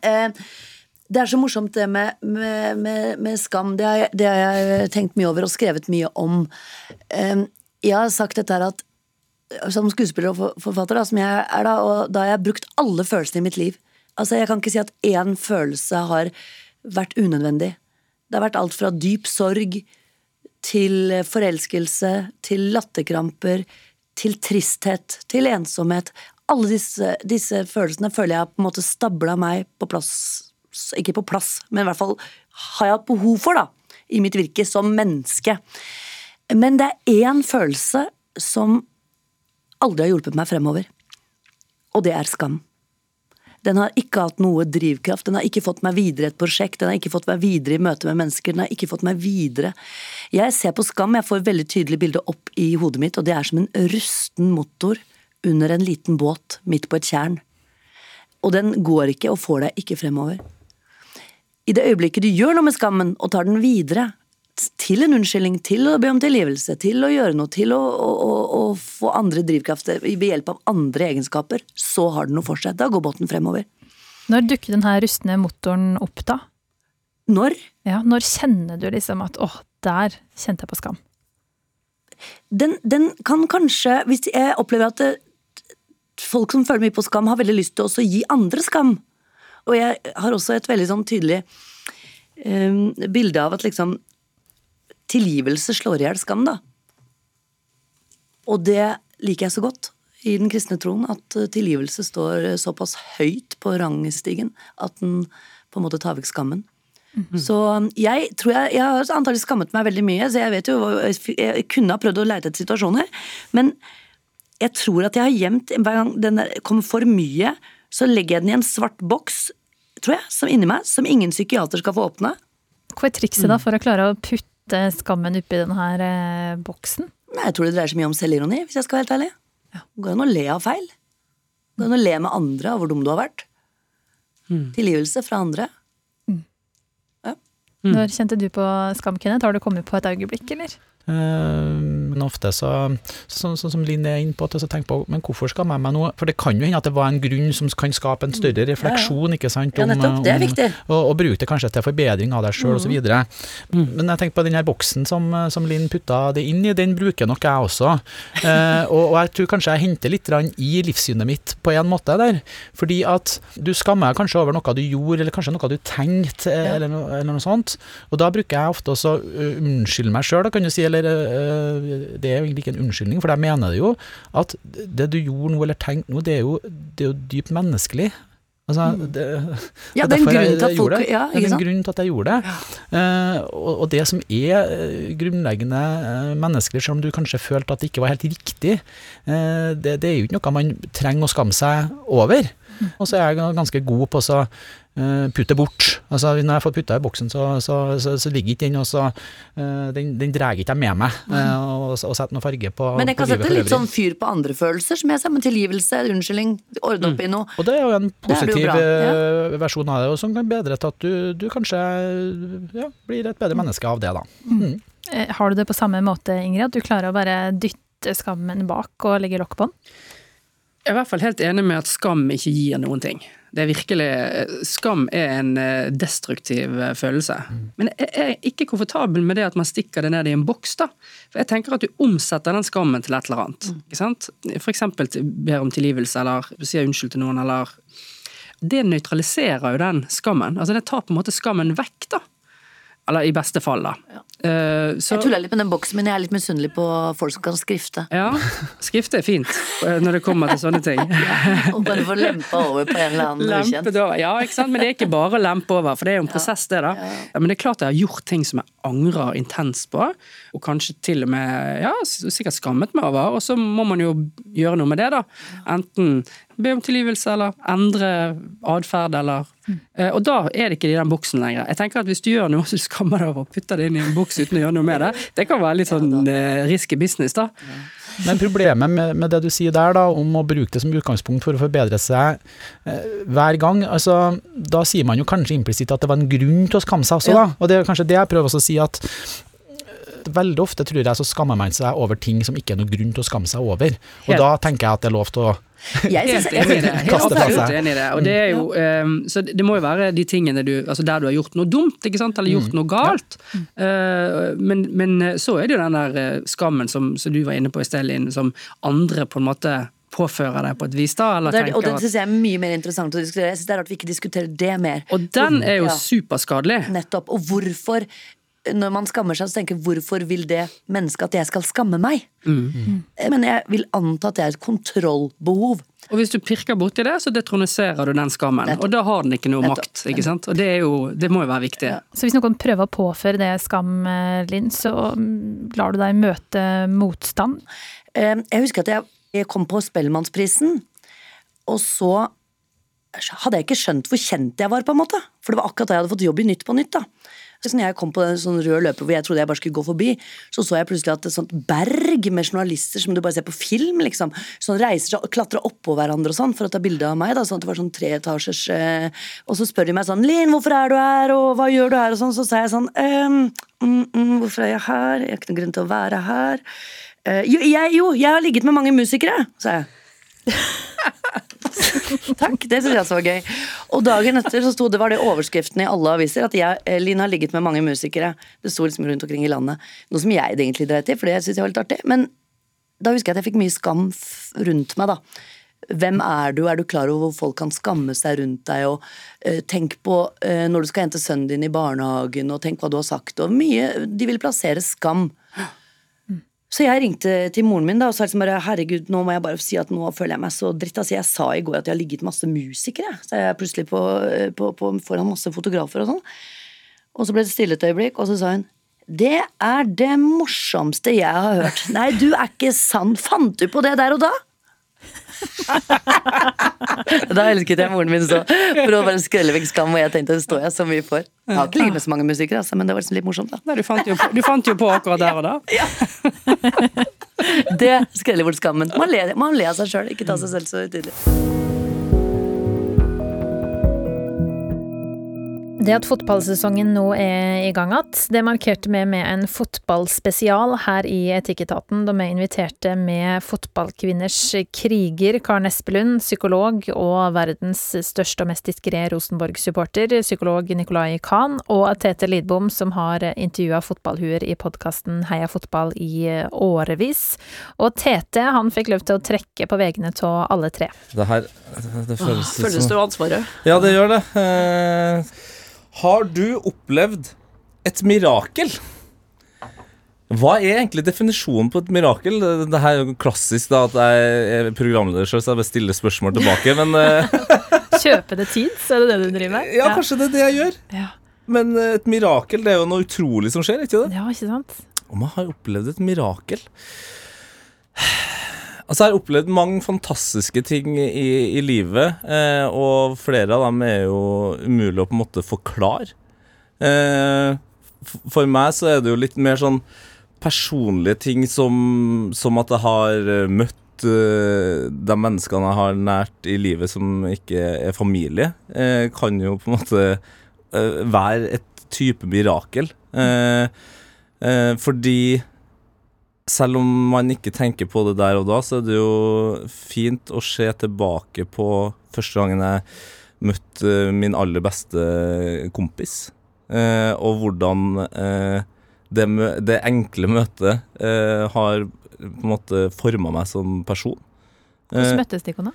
Eh, det er så morsomt det med, med, med, med skam. Det har, jeg, det har jeg tenkt mye over og skrevet mye om. Eh, jeg har sagt dette her at som skuespiller og forfatter, da, som jeg er da, og da har jeg brukt alle følelsene i mitt liv. Altså, Jeg kan ikke si at én følelse har vært unødvendig. Det har vært alt fra dyp sorg til forelskelse, til latterkramper, til tristhet, til ensomhet. Alle disse, disse følelsene føler jeg på en måte stabla meg på plass Ikke på plass, men i hvert fall har jeg hatt behov for, da, i mitt virke som menneske. Men det er én følelse som aldri har hjulpet meg fremover, og det er skam. Den har ikke hatt noe drivkraft, den har ikke fått meg videre i et prosjekt, den har ikke fått meg videre i møte med mennesker, den har ikke fått meg videre. Jeg ser på skam, jeg får et veldig tydelig bilde opp i hodet mitt, og det er som en rusten motor under en liten båt midt på et tjern. Og den går ikke og får deg ikke fremover. I det øyeblikket du gjør noe med skammen og tar den videre, til en unnskyldning, til å be om tilgivelse, til å gjøre noe, til å, å, å, få andre drivkrafter ved hjelp av andre egenskaper, så har den noe for seg. Da går båten fremover. Når dukker den her rustne motoren opp, da? Når? Ja, når kjenner du liksom at åh, der kjente jeg på skam? Den, den kan kanskje, hvis jeg opplever at det, folk som føler mye på skam, har veldig lyst til også å gi andre skam. Og jeg har også et veldig sånn tydelig um, bilde av at liksom tilgivelse slår i hjel skam, da. Og det liker jeg så godt i den kristne troen, at eh, tilgivelse står såpass høyt på rangstigen at den på en måte tar vekk skammen. Så um, jeg tror jeg, jeg har antagelig skammet meg veldig mye, så jeg vet jo Jeg kunne ha prøvd å leite etter situasjoner, men jeg tror at jeg har gjemt Hver gang den der kommer for mye, så legger jeg den i en svart boks, tror jeg, som inni meg, som ingen psykiater skal få åpne. Hva er trikset da for å klare å putte skammen oppi denne her eh, boksen? Nei, Jeg tror det dreier seg mye om selvironi, hvis jeg skal være helt ærlig. Det går an å le av feil. Det går an å le med andre av hvor dum du har vært. Tilgivelse fra andre. Når kjente du på skam, Kenneth? Har du kommet på et øyeblikk, eller? Eh, Men ofte så, sånn så, som Linn er inne på, jeg tenker på, men hvorfor skammer jeg meg nå? For det kan jo hende at det var en grunn som kan skape en større refleksjon, ikke sant? Ja, nettopp. Det er om- viktig. Og, og bruke det kanskje til forbedring av deg sjøl, og så Mm. Men jeg tenker på den her boksen som, som Linn putta det inn i, den bruker nok jeg også. Eh, og, og jeg tror kanskje jeg henter litt i livssynet mitt på en måte der. Fordi at du skammer deg kanskje over noe du gjorde, eller kanskje noe du tenkte, ja. eller, eller noe sånt. Og da bruker jeg ofte også å unnskylde meg sjøl, kan du si, eller øh, det er jo egentlig ikke en unnskyldning, for jeg mener det jo at det du gjorde nå, eller tenkte nå, det er jo, det er jo dypt menneskelig. Altså, det, *laughs* Mm. Ja, det er en derfor jeg- grunn til at jeg folk- gjorde det. ja, Det er en grunn til at jeg gjorde det. Eh, og, og det som er eh, grunnleggende uh, menneskelig, selv om du kanskje følte at det ikke var helt riktig, uh, det, det er jo ikke noe man trenger å skamme seg over. Og så er jeg ganske god på å så, eh, putte bort. Altså Når jeg har fått putta i boksen, så, så, så, så ligger ikke den og så eh, Den, den drar ikke jeg med meg eh, og, og setter noe farge på, Men jeg kan sette litt sånn fyr på andre følelser, som jeg ser, men tilgivelse, unnskyldning, ordne opp i noe. Og det er jo en er jo positiv ja. eh, versjon av det, og som kan bedre til at du, du kanskje ja, blir et bedre menneske av det, da. Mm. Eh, Har du det på samme måte, Ingrid, at du klarer å bare dytte skammen bak og legge lokk på den? Er i hvert fall helt enig med at skam ikke gir noen ting. Det er virkelig, Skam er en eh, destruktiv eh, følelse. Men jeg er ikke komfortabel med det at man stikker det ned i en boks. da. For jeg tenker at du omsetter den skammen til et eller annet. ikke sant? Til- ber om tilgivelse, eller sier unnskyld til noen, eller Det nøytraliserer jo den skammen. Altså Det tar på en måte skammen vekk, da. Eller i beste fall, da. Eh, så, Jeg tuller litt med den boksen, men jeg er litt misunnelig på folk som kan skrifte. ja, skrifte er fint eh, når det kommer til sånne ting. *laughs* Og bare få lempa over på en eller annen ukjent. Ja, ikke sant? Men det er ikke bare å lempe over, for det er jo en prosess, det, da. Ja, men det er klart jeg har gjort ting som jeg angrer intenst på, og kanskje til og med ja, sikkert skammet meg over, og så må man jo gjøre noe med det, da. Enten be om tilgivelse, eller endre atferd, eller eh, Og da er det ikke i den boksen lenger. Jeg tenker at Hvis du gjør noe *laughs* så du skammer deg over å putte det inn i en boks uten å gjøre noe med det, det kan være litt sånn eh, risky business, da. Men problemet med, med det du sier der, da, om å bruke det som utgangspunkt for å forbedre seg eh, hver gang, altså, da sier man jo kanskje implisitt at det var en grunn til å skamme seg også, da. Og det er kanskje det jeg prøver også å si, at eh, veldig ofte tror jeg så skammer man seg over ting som ikke er noe grunn til å skamme seg over. Og Helt. da tenker jeg at det er lov til å Jeg synes- Helt enig i det. Helt absolutt enig i det. Og det er jo, um, så det må jo være de tingene du Altså der du har gjort noe dumt, ikke sant, eller gjort noe galt. Uh, men, men så er det jo den der eh, skammen som, som du var inne på i sted, Linn, som andre på en måte påfører deg på et vis, da. Eller Det og det synes syns jeg er mye mer interessant å diskutere. Jeg synes det er rart vi ikke diskuterer det mer. Og den er jo Ja. superskadelig. Nettopp. Og hvorfor, når man skammer seg, så tenker jeg hvorfor vil det mennesket at jeg skal skamme meg? Mm. Men jeg vil anta at det er et kontrollbehov. Og hvis du pirker borti det, så detroniserer du den skammen. Og da har den ikke noe Nettopp. makt. ikke sant? Og det, er jo, det må jo være viktig. Så hvis noen prøver å påføre det skam, eh, Linn, så mm, lar du deg møte motstand? Eh, Jeg husker at jeg, jeg kom på Spellemannsprisen, og så hadde jeg ikke skjønt hvor kjent jeg var, på en måte. For det var akkurat da jeg hadde fått jobb i Nytt på Nytt. da. Så når jeg kom på en sånn rød løper hvor jeg trodde jeg bare skulle gå forbi, så så jeg plutselig at et sånt berg med journalister som du bare ser på film, liksom, sånn reiser seg og klatrer oppå hverandre og sånn for å ta bilde av meg. da, sånn at det var sånn treetasjers eh, Og så spør de meg sånn 'Linn, hvorfor er du her?' og 'hva gjør du her?' og sånn. Så sa jeg sånn ehm, mm, mm, 'Hvorfor er jeg her? Jeg har ikke noen grunn til å være her'. Eh, jo, jeg, jo, jeg har ligget med mange musikere, sa jeg. *laughs* *laughs* Takk, det synes jeg så var gøy. Og dagen etter så sto det, var det overskriften i alle aviser at jeg, Lina har ligget med mange musikere. Det sto liksom rundt omkring i landet. Noe som jeg egentlig dreit i, for det syns jeg var litt artig. Men da husker jeg at jeg fikk mye skam rundt meg, da. Hvem er du? Er du klar over hvor folk kan skamme seg rundt deg? Og uh, tenk på uh, når du skal hente sønnen din i barnehagen, og tenk hva du har sagt. Og mye De vil plassere skam. Så jeg ringte til moren min da, og sa liksom bare herregud, nå må jeg bare si at nå føler jeg meg så dritt. Altså, jeg sa i går at jeg har ligget masse musikere. Så jeg er plutselig på, på, på, foran masse fotografer og sånn. Og så ble det stille et øyeblikk, og så sa hun det er det morsomste jeg har hørt. Nei, du er ikke sann. Fant du på det der og da? *laughs* da elsket jeg moren min så, for å bare skrelle vekk skam, og jeg tenkte det står jeg så mye for. Jeg har ikke ligget med så mange musikere, altså, men det var liksom litt morsomt, da. Nei, du, fant på, du fant jo på akkurat der og da. *laughs* Det skreller bort skammen. Man ler, man ler av seg sjøl, ikke ta seg selv så høytidelig. Det at fotballsesongen nå er i gang igjen, det markerte vi med en fotballspesial her i Etikketaten, da vi inviterte med fotballkvinners kriger Karen Espelund, psykolog og verdens største og mest diskré Rosenborg-supporter, psykolog Nicolai Kahn, og Tete Lidbom, som har intervjua fotballhuer i podkasten Heia fotball i årevis. Og Tete han fikk lov til å trekke på vegne av alle tre. Det her det føles Føles som- det ansvaret? Ja, det gjør det. Eh, har du opplevd et mirakel? Hva er egentlig definisjonen på et mirakel? Det, er jo klassisk da at jeg er programleder selv, så jeg bare stiller spørsmål tilbake, men eh, *laughs* Kjøpe det tid, så er det det du driver med? Ja, kanskje det er det jeg gjør. Ja. Men eh, et mirakel, det er jo noe utrolig som skjer, ikke det? Ja, ikke sant? Om jeg har opplevd et mirakel Altså, jeg har opplevd mange fantastiske ting i, i livet, eh, og flere av dem er jo umulig å på en måte forklare. Eh, for meg så er det jo litt mer sånn personlige ting som, som at jeg har eh, møtt eh, de menneskene jeg har nært i livet som ikke er familie, eh, kan jo på en måte eh, være et type mirakel. Fordi selv om man ikke tenker på det der og da, så er det jo fint å se tilbake på første gangen jeg møtte min aller beste kompis, eh, og hvordan eh, det, det enkle møtet eh, har på en måte forma meg som person. Hvordan Eh, møttes dere da?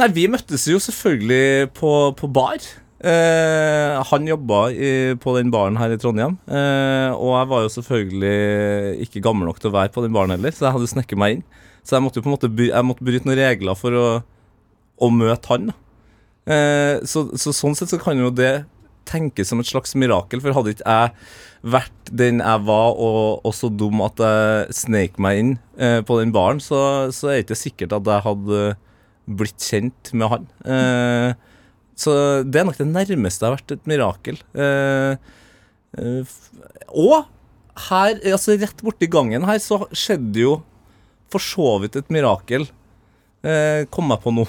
Nei, vi møttes jo selvfølgelig på, på bar. Eh, han jobba i, på den baren her i Trondheim, eh, og jeg var jo selvfølgelig ikke gammel nok til å være på den baren heller, så jeg hadde snekket meg inn. Så jeg måtte jo på en måte by, jeg måtte bryte noen regler for å, å møte han. Eh, så, så sånn sett så kan jo det tenkes som et slags mirakel, for hadde ikke jeg vært den jeg var, og, og så dum at jeg sneik meg inn eh, på den baren, så, så er det ikke sikkert at jeg hadde blitt kjent med han. Eh, så det er nok det nærmeste det har vært et mirakel. Eh, eh, og her, altså rett borti gangen her, så skjedde jo for så vidt et mirakel, eh, kom jeg på nå,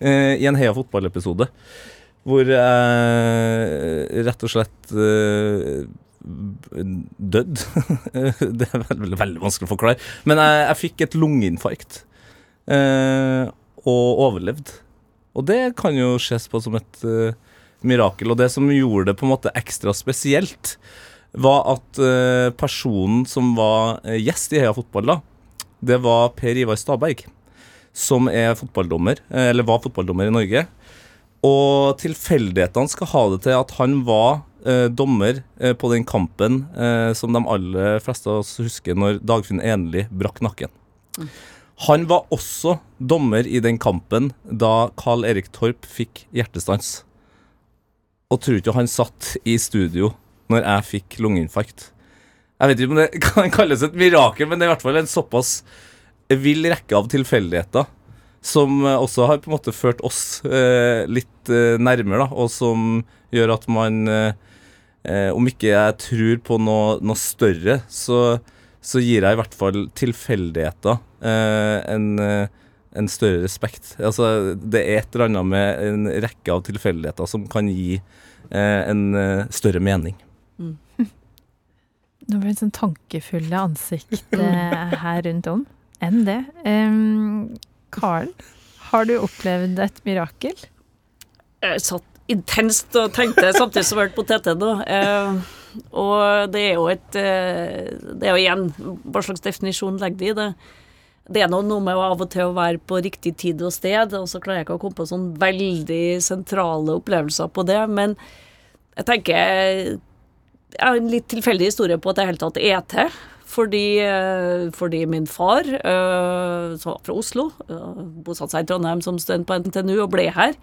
eh, i en Heia fotball-episode. Hvor jeg rett og slett eh, dødd. *laughs* det er veldig, veldig vanskelig å forklare. Men jeg, jeg fikk et lungeinfarkt. Eh, og overlevd. Og det kan jo ses på som et uh, mirakel. Og det som gjorde det på en måte ekstra spesielt, var at uh, personen som var eh, gjest i Heia Fotball, da, det var Per Ivar Staberg. Som er fotballdommer, eller var fotballdommer i Norge. Og tilfeldighetene skal ha det til at han var eh, dommer eh, på den kampen eh, som de aller fleste av oss husker når Dagfinn Enli brakk nakken. Han var også dommer i den kampen da Carl Erik Torp fikk hjertestans. Og tror ikke han satt i studio når jeg fikk lungeinfarkt. Jeg vet ikke om det *laughs* kan kalles et mirakel, men det er i hvert fall en såpass vill rekke av tilfeldigheter som også har på en måte ført oss eh, litt eh, nærmere, da, og som gjør at man eh, eh, Om ikke jeg tror på noe, noe større, så, så gir jeg i hvert fall tilfeldigheter eh, en, eh, en større respekt. Altså, det er et eller annet med en rekke av tilfeldigheter som kan gi eh, en eh, større mening. *laughs* Nå ble det sånn tankefulle ansikt *laughs* eh, her rundt om. Enn det. Um, Karen, har du opplevd et mirakel? Jeg satt intenst og tenkte samtidig som jeg hørte på TT nå. Eh, og det er jo et eh, Det er jo igjen Hva slags definisjon legger de i det? Det er noe, med å av og til å være på riktig tid og sted, og så klarer jeg ikke å komme på sånn veldig sentrale opplevelser på det, men jeg tenker Jeg har en litt tilfeldig historie på at jeg i hele tatt er til. Fordi, eh, fordi min far, eh, som var fra Oslo, bosatte seg i Trondheim som student på NTNU og ble her.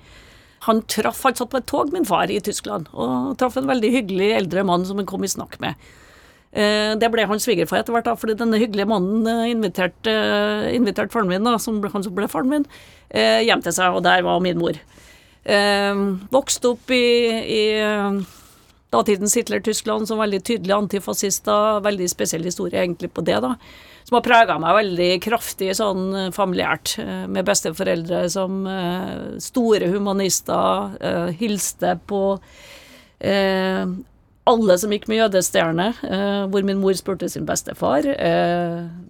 Han traff, han satt på et tog, min far, i Tyskland, og traff en veldig hyggelig eldre mann som han kom i snakk med. Eh, Det ble hans svigerfar etter hvert, da, fordi denne hyggelige mannen eh, inviterte eh, inviterte faren min, da, som ble, han som ble faren min, hjem til seg, og der var min mor. Vokste opp i, i datidens Hitler-Tyskland som veldig tydelige antifascister. Veldig spesiell historie egentlig på det, da. Som har prega meg veldig kraftig sånn eh, familiært. eh, Med besteforeldre som eh, store humanister. Hilste på alle som gikk med jødestjerne, hvor min mor spurte sin bestefar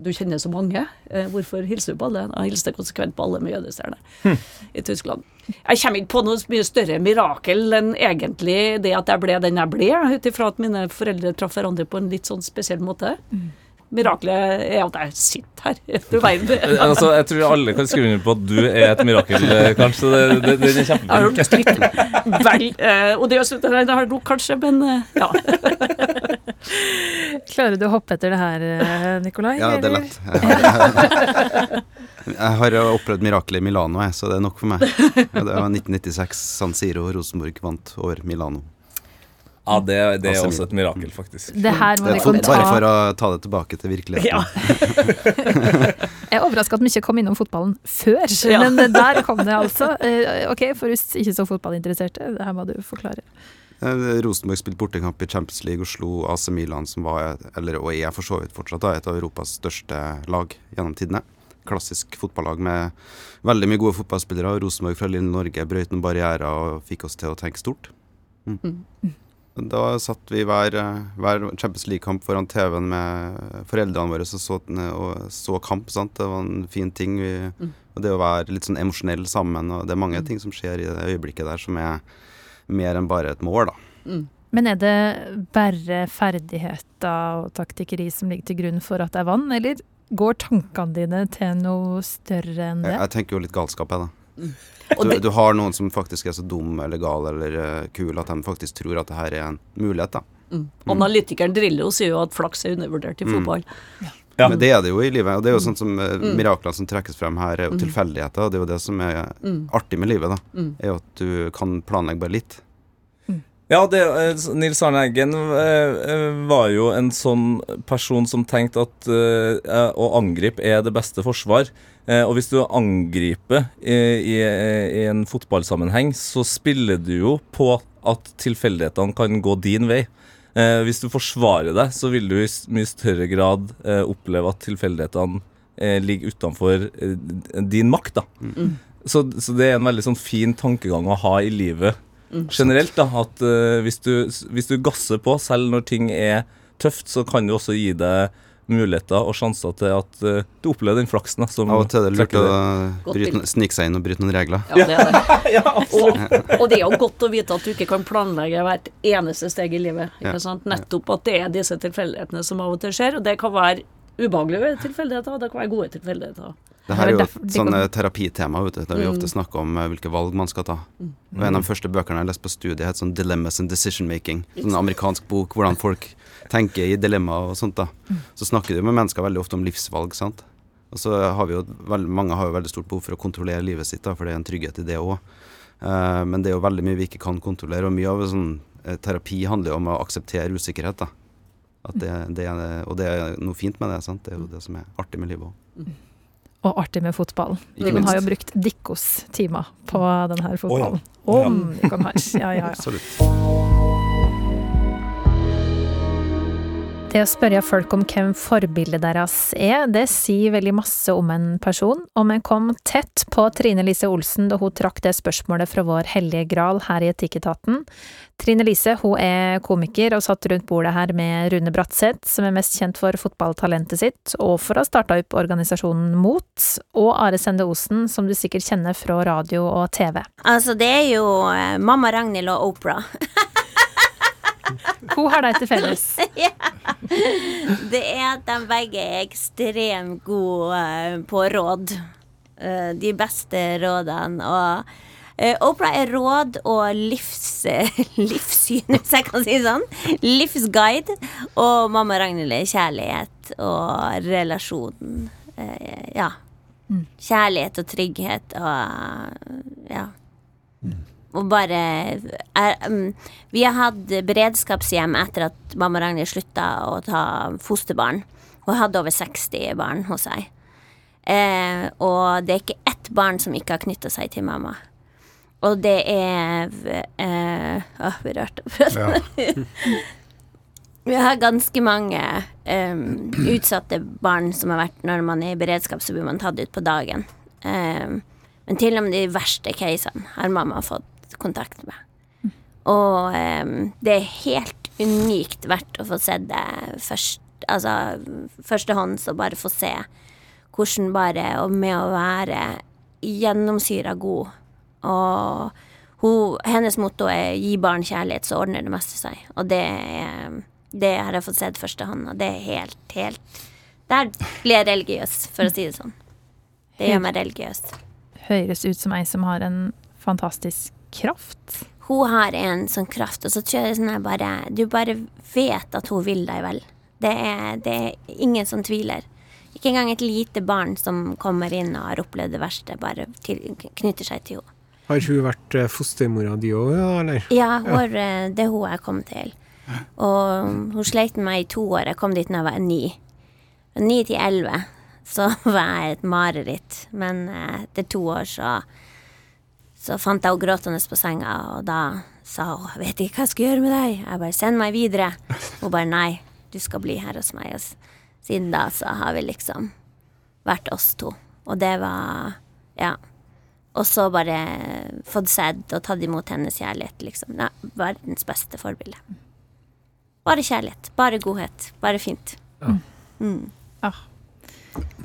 Du kjenner så mange, hvorfor hilser du på alle? Han hilste konsekvent på alle med jødestjerne i Tyskland. Jeg kommer ikke på noe mye større mirakel enn egentlig det at jeg ble den jeg ble, ut ifra at mine foreldre traff hverandre på en litt sånn spesiell måte. Mirakelet er at jeg sitter her. Du verden. *laughs* Eh, altså, jeg tror alle kan skrive under på at du er et mirakel, eh, kanskje. Det, det, det er kjempefint. vel og odiøst det har du nok kanskje, men eh, ja. *laughs* Klarer du å hoppe etter det her, eh, Nikolai? Ja, det er lett. Jeg har, *laughs* jeg har opplevd mirakelet i Milano, jeg, så det er nok for meg. Det var 1996, San Siro, Rosenborg vant over Milano. Ja, det, det er også et mirakel, faktisk. Det her må Det vi kunne Bare for å ta det tilbake til virkeligheten. *laughs* Jeg er overraska at vi ikke kom innom fotballen før, Ja. men der kom det altså. Eh, Ok, for oss ikke så fotballinteresserte, det her må du forklare. Eh, Rosenborg spilte bortekamp i Champions League og slo AC Milan, som var, eller, og er for så vidt fortsatt, da, et av Europas største lag gjennom tidene. Klassisk fotballag med veldig mye gode fotballspillere. Rosenborg fra lille Norge brøt noen barrierer og fikk oss til å tenke stort. Mm. Da satt vi hver, eh, hver Champions League-kamp foran TV-en med foreldrene våre og så, og så kamp. Sant? Det var en fin ting. Vi, Mm. og det å være litt sånn emosjonell sammen. og Det er mange ting som skjer i det øyeblikket der som er mer enn bare et mål, da. Men er det bare ferdigheter og taktikkeri som ligger til grunn for at det er vann, eller går tankene dine til noe større enn det? Jeg, jeg tenker jo litt galskap, jeg, da. Du, du har noen som faktisk er så dum eller gal eller uh, kul at de faktisk tror at det her er en mulighet, da. Mm. Analytikeren Drillo sier jo at flaks er undervurdert i Mm. fotball. Men det er det jo i livet. Og det er jo sånn som uh, Mm. miraklene som trekkes frem her, er jo Mm. tilfeldigheter. Og det er jo det som er Mm. artig med livet, da. Mm. Er jo at du kan planlegge bare litt. Ja, det, eh, Nils Arne Eggen eh, eh, var jo en sånn person som tenkte at å angripe er det beste forsvar. Og hvis du angriper i, i, en fotballsammenheng, så spiller du jo på at tilfeldighetene kan gå din vei. Hvis du forsvarer deg, så vil du i mye større grad oppleve at tilfeldighetene ligger utenfor din makt. da. Mm. Så, så det er en veldig sånn fin tankegang å ha i livet Mm. generelt. da, At uh, hvis, du, hvis du gasser på, selv når ting er tøft, så kan det også gi deg muligheter og sjanser til at uh, du opplever den flaksen. da, som Av og til er det lurt å snike seg inn og bryte noen regler. Ja, det er det. *laughs* og, og det er jo godt å vite at du ikke kan planlegge hvert eneste steg i livet. Ja. Sant? Nettopp at det er disse tilfeldighetene som av og til skjer, og det kan være ubehagelige tilfeldigheter, og det kan være gode tilfeldigheter. Det her er jo et sånn eh, terapitema, vet du, der vi Mm. ofte snakker om eh, hvilke valg man skal ta. Mm. Og En av de første bøkene jeg leste på studiet, het sånn 'Dilemmas and Decision Making'. Sånn amerikansk bok hvordan folk tenker i dilemmaer og sånt. da. Så snakker du med mennesker veldig ofte om livsvalg, sant. Og så har vi jo, Mange har jo veldig stort behov for å kontrollere livet sitt, da, for det er en trygghet i det òg. men det er jo veldig mye vi ikke kan kontrollere, og mye av sånn, eh, terapi handler jo om å akseptere usikkerhet. da. Det, det er, og det er noe fint med det. sant? Det er jo det som er artig med livet òg. Og artig med fotball. Man har jo brukt Dikkos timer på denne fotballen. Oh, ja. Om vi kan ha Ja, ja, ja. *laughs* Absolutt. Det å spørre folk om hvem forbildet deres er, det sier veldig masse om en person, og vi kom tett på Trine Lise Olsen da hun trakk det spørsmålet fra vår hellige gral her i Etikketaten. Trine Lise hun er komiker og satt rundt bordet her med Rune Bratseth, som er mest kjent for fotballtalentet sitt, og for å ha starta opp organisasjonen Mot, og Are Sende Osen, som du sikkert kjenner fra radio og TV. Altså, det er jo eh, mamma Ragnhild og Opera. *laughs* Hun har de til felles. *laughs* ja. Det er at de begge er ekstremt gode eh, på råd. Eh, de beste rådene. Og eh, Opera er råd og livs, *laughs* livssyn, hvis jeg kan si det sånn. Livsguide. Og mamma Ragnhild er kjærlighet og relasjon. Eh, ja. Kjærlighet og trygghet og ja. Og bare er, um, Vi har hatt beredskapshjem etter at mamma Ragnhild slutta å ta fosterbarn. Hun hadde over 60 barn hos seg. Eh, og det er ikke ett barn som ikke har knytta seg til mamma. Og det er eh, Åh, vi rørte *laughs* Vi har ganske mange um, utsatte barn som har vært Når man er i beredskap, så blir man tatt ut på dagen. Um, men til og med de verste casene har mamma fått kontakt med. Og um, det er helt unikt verdt å få sett det først, altså førstehånds, og bare få se hvordan bare Og med å være gjennomsyra god. Og hun, hennes motto er 'gi barn kjærlighet, så ordner det meste seg'. Og det, er- det har jeg fått sett førstehånd, og det er helt, helt Der blir jeg religiøs, for å si det sånn. Det gjør meg religiøs. Høres ut som ei som har en fantastisk kraft. Hun har en sånn kraft, og så tror jeg det er sånn her bare Du bare vet at hun vil deg vel. Det er, det er ingen som tviler. Ikke engang et lite barn som kommer inn og har opplevd det verste, bare til, knytter seg til henne. Har hun vært eh, fostermora di òg, eller? Ja, hun, ja. det er hun jeg kom til. Og hun sleit med meg i to år. Jeg kom dit da jeg var ni. Fra Ni til elleve så var jeg et mareritt. Men eh, etter to år så så fant jeg henne gråtende på senga, og da sa hun vet ikke hva jeg skal gjøre med deg'. Jeg bare 'Send meg videre'. Hun bare 'Nei, du skal bli her hos meg'. Og siden da så har vi liksom vært oss to. Og det var Ja. Og så bare fått sett og tatt imot hennes kjærlighet, liksom. Ja, verdens beste forbilde. Bare kjærlighet. Bare godhet. Bare fint. Mm.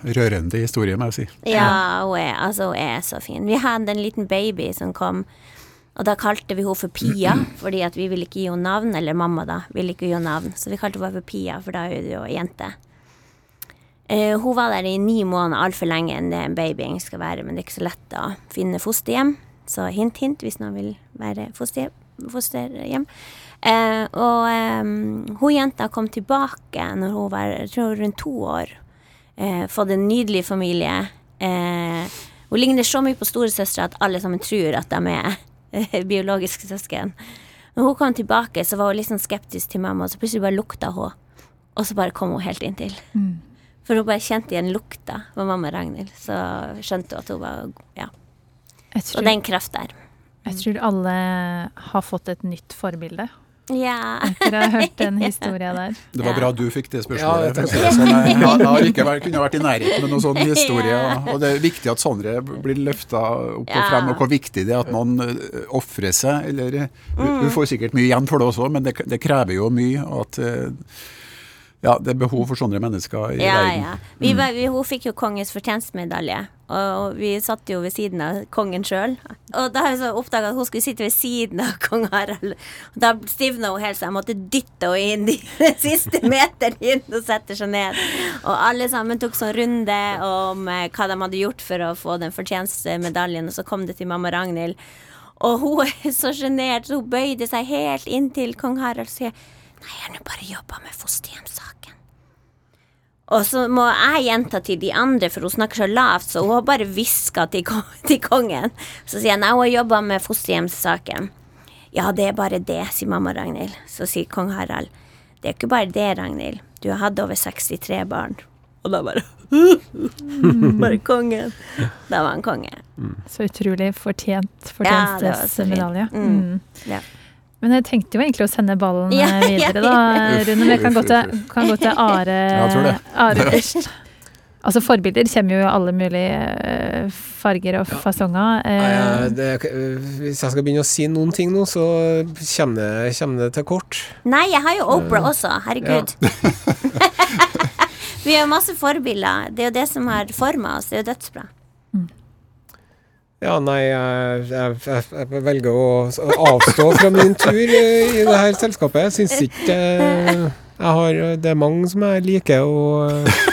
Rørende historie, må jeg si. Ja, hun er, altså, hun er så fin. Vi hadde en liten baby som kom, og da kalte vi henne for Pia, fordi at vi ville ikke gi henne navn, eller mamma da, ville ikke gi henne navn, så vi kalte henne for Pia, for da er hun jo jente. Uh, hun var der i ni måneder, altfor lenge enn det en baby skal være, men det er ikke så lett å finne fosterhjem. Så hint, hint, hvis noen vil være fosterhjem. fosterhjem. Uh, og um, hun jenta kom tilbake når hun var jeg tror, rundt to år. Eh, fått en nydelig familie. Eh, hun ligner så mye på storesøstera at alle sammen tror at de er eh, biologiske søsken. Når hun kom tilbake, så var hun litt sånn skeptisk til mamma, og så plutselig bare lukta hun. Og så bare kom hun helt inntil. Mm. For hun bare kjente igjen lukta av mamma Ragnhild. Så skjønte hun at hun var Ja. Tror, Og det er en kraft der. Jeg tror alle har fått et nytt forbilde. Ja. Etter å ha hørt *laughs* den historia der. Det var bra du fikk det Ja, spørsmålet. jeg tenkte det sånn. Jeg, jeg, har ikke vært, kunne vært i nærheten med noen sånn *laughs* historie. Og, det er viktig at sånne blir løfta opp og frem, og hvor viktig det er at noen uh, ofrer seg. Eller, uh, du, du får sikkert mye igjen for det også, men det, det krever jo mye. og at uh, ja, Det er behov for sånne mennesker i Ja, verden. ja. Vi, var- vi, hun fikk jo kongens fortjenstmedalje, og vi satt jo ved siden av kongen sjøl. Og da har vi så oppdaga at hun skulle sitte ved siden av *laughs* kong Harald. Og da stivna hun helt, så jeg måtte dytte henne inn *laughs* de siste meteren inn og sette seg ned. Og alle sammen tok sånn runde om eh, hva de hadde gjort for å få den fortjenstmedaljen, og så kom det til mamma Ragnhild. Og hun er så sjenert, så hun bøyde seg helt inntil kong Harald og sier Nei, jeg har nå bare jobba med fosterhjemssaken. Og så må jeg gjenta til de andre, for hun snakker så lavt, så hun har bare hviska til, *laughs* til kongen. Så sier jeg nei, hun har jobba med fosterhjemssaken. Ja, det er bare det, sier mamma Ragnhild. Så sier kong Harald. Det er ikke bare det, Ragnhild. Du har hatt over 63 barn. Og da bare *laughs* Bare kongen. Da var han konge. Så utrolig fortjent Ja, det var så fint. Mm. Mm. Ja. Men jeg tenkte jo egentlig å sende ballen Ja, eh, *laughs* videre, da. Rune. Men jeg kan gå til, kan gå til *laughs* Are. Are først. Altså, forbilder kommer jo i alle mulige eh, farger og fasonger. Nei, Eh, det, hvis jeg skal begynne å si noen ting nå, så kommer det, kommer det til kort. Nei, jeg har jo Oprah også. Herregud. *laughs* Vi har masse forbilder. Det er jo det som har forma oss. Det er jo dødsbra. Ja, nei, jeg, jeg, jeg, jeg velger å avstå fra min tur eh, i det her selskapet. Jeg syns ikke eh, jeg har Det er mange som jeg liker, og eh,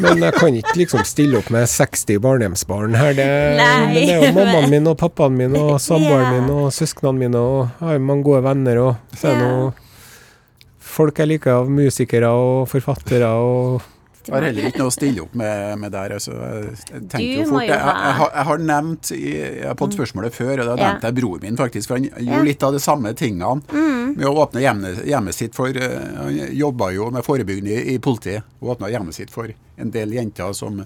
Men jeg kan ikke liksom stille opp med 60 barnehjemsbarn her. Det, Nei, men det er jo mammaen min og pappaen min og *laughs* samboeren min og søsknene mine, og jeg har mange gode venner, og så er det noe folk jeg liker av musikere og forfattere og Jeg har heller ikke noe å stille opp med, med der. Altså, jeg, tenker jo fort, jo jeg, jeg, jeg, har, jeg har nevnt i, Jeg har fått spørsmålet før, og da Ja. nevnte jeg bror min, faktisk. For han Ja. gjorde litt av de samme tingene Mm. med å åpne hjemmet, hjemmet sitt for eh, Han jobba jo med forebyggende i, i politiet, og åpna hjemmet sitt for en del jenter som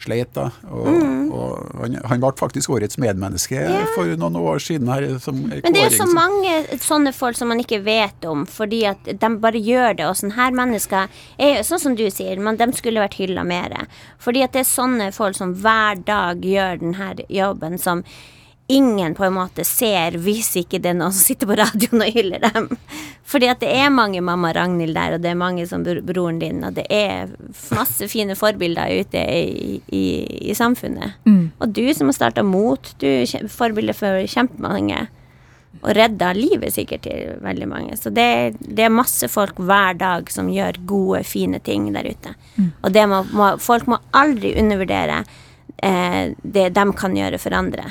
sleit. da, og, Mm. og han, han ble faktisk årets medmenneske for noen år siden. her som Men det er så mange sånne folk som man ikke vet om, fordi at de bare gjør det. Og sånne her mennesker er sånn som du sier, men de skulle vært hylla mer. Fordi at det er sånne folk som hver dag gjør denne jobben som ingen på en måte ser hvis ikke det er noen som sitter på radioen og hyller dem. Fordi at det er mange mamma Ragnhild der, og det er mange som bro- broren din, og det er masse fine forbilder ute i, i, i samfunnet. Mm. Og du som har starta Mot, du er forbilde for kjempemange. Og redda livet sikkert til veldig mange. Så det, det er masse folk hver dag som gjør gode, fine ting der ute. Mm. Og det må, må, folk må aldri undervurdere eh, det de kan gjøre for andre.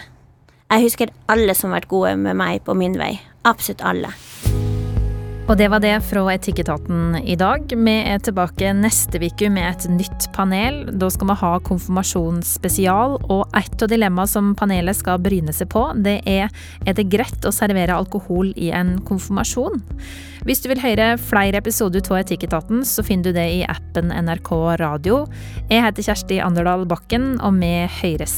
Jeg husker alle som har vært gode med meg på min vei. Absolutt alle. Og det var det fra Etikketaten i dag. Vi er tilbake neste uke med et nytt panel. Da skal vi ha konfirmasjonsspesial, og et av dilemmaene som panelet skal bryne seg på, det er er det greit å servere alkohol i en konfirmasjon. Hvis du vil høre flere episoder av Etikketaten, så finner du det i appen NRK Radio. Jeg heter Kjersti Anderdal Bakken, og vi høres.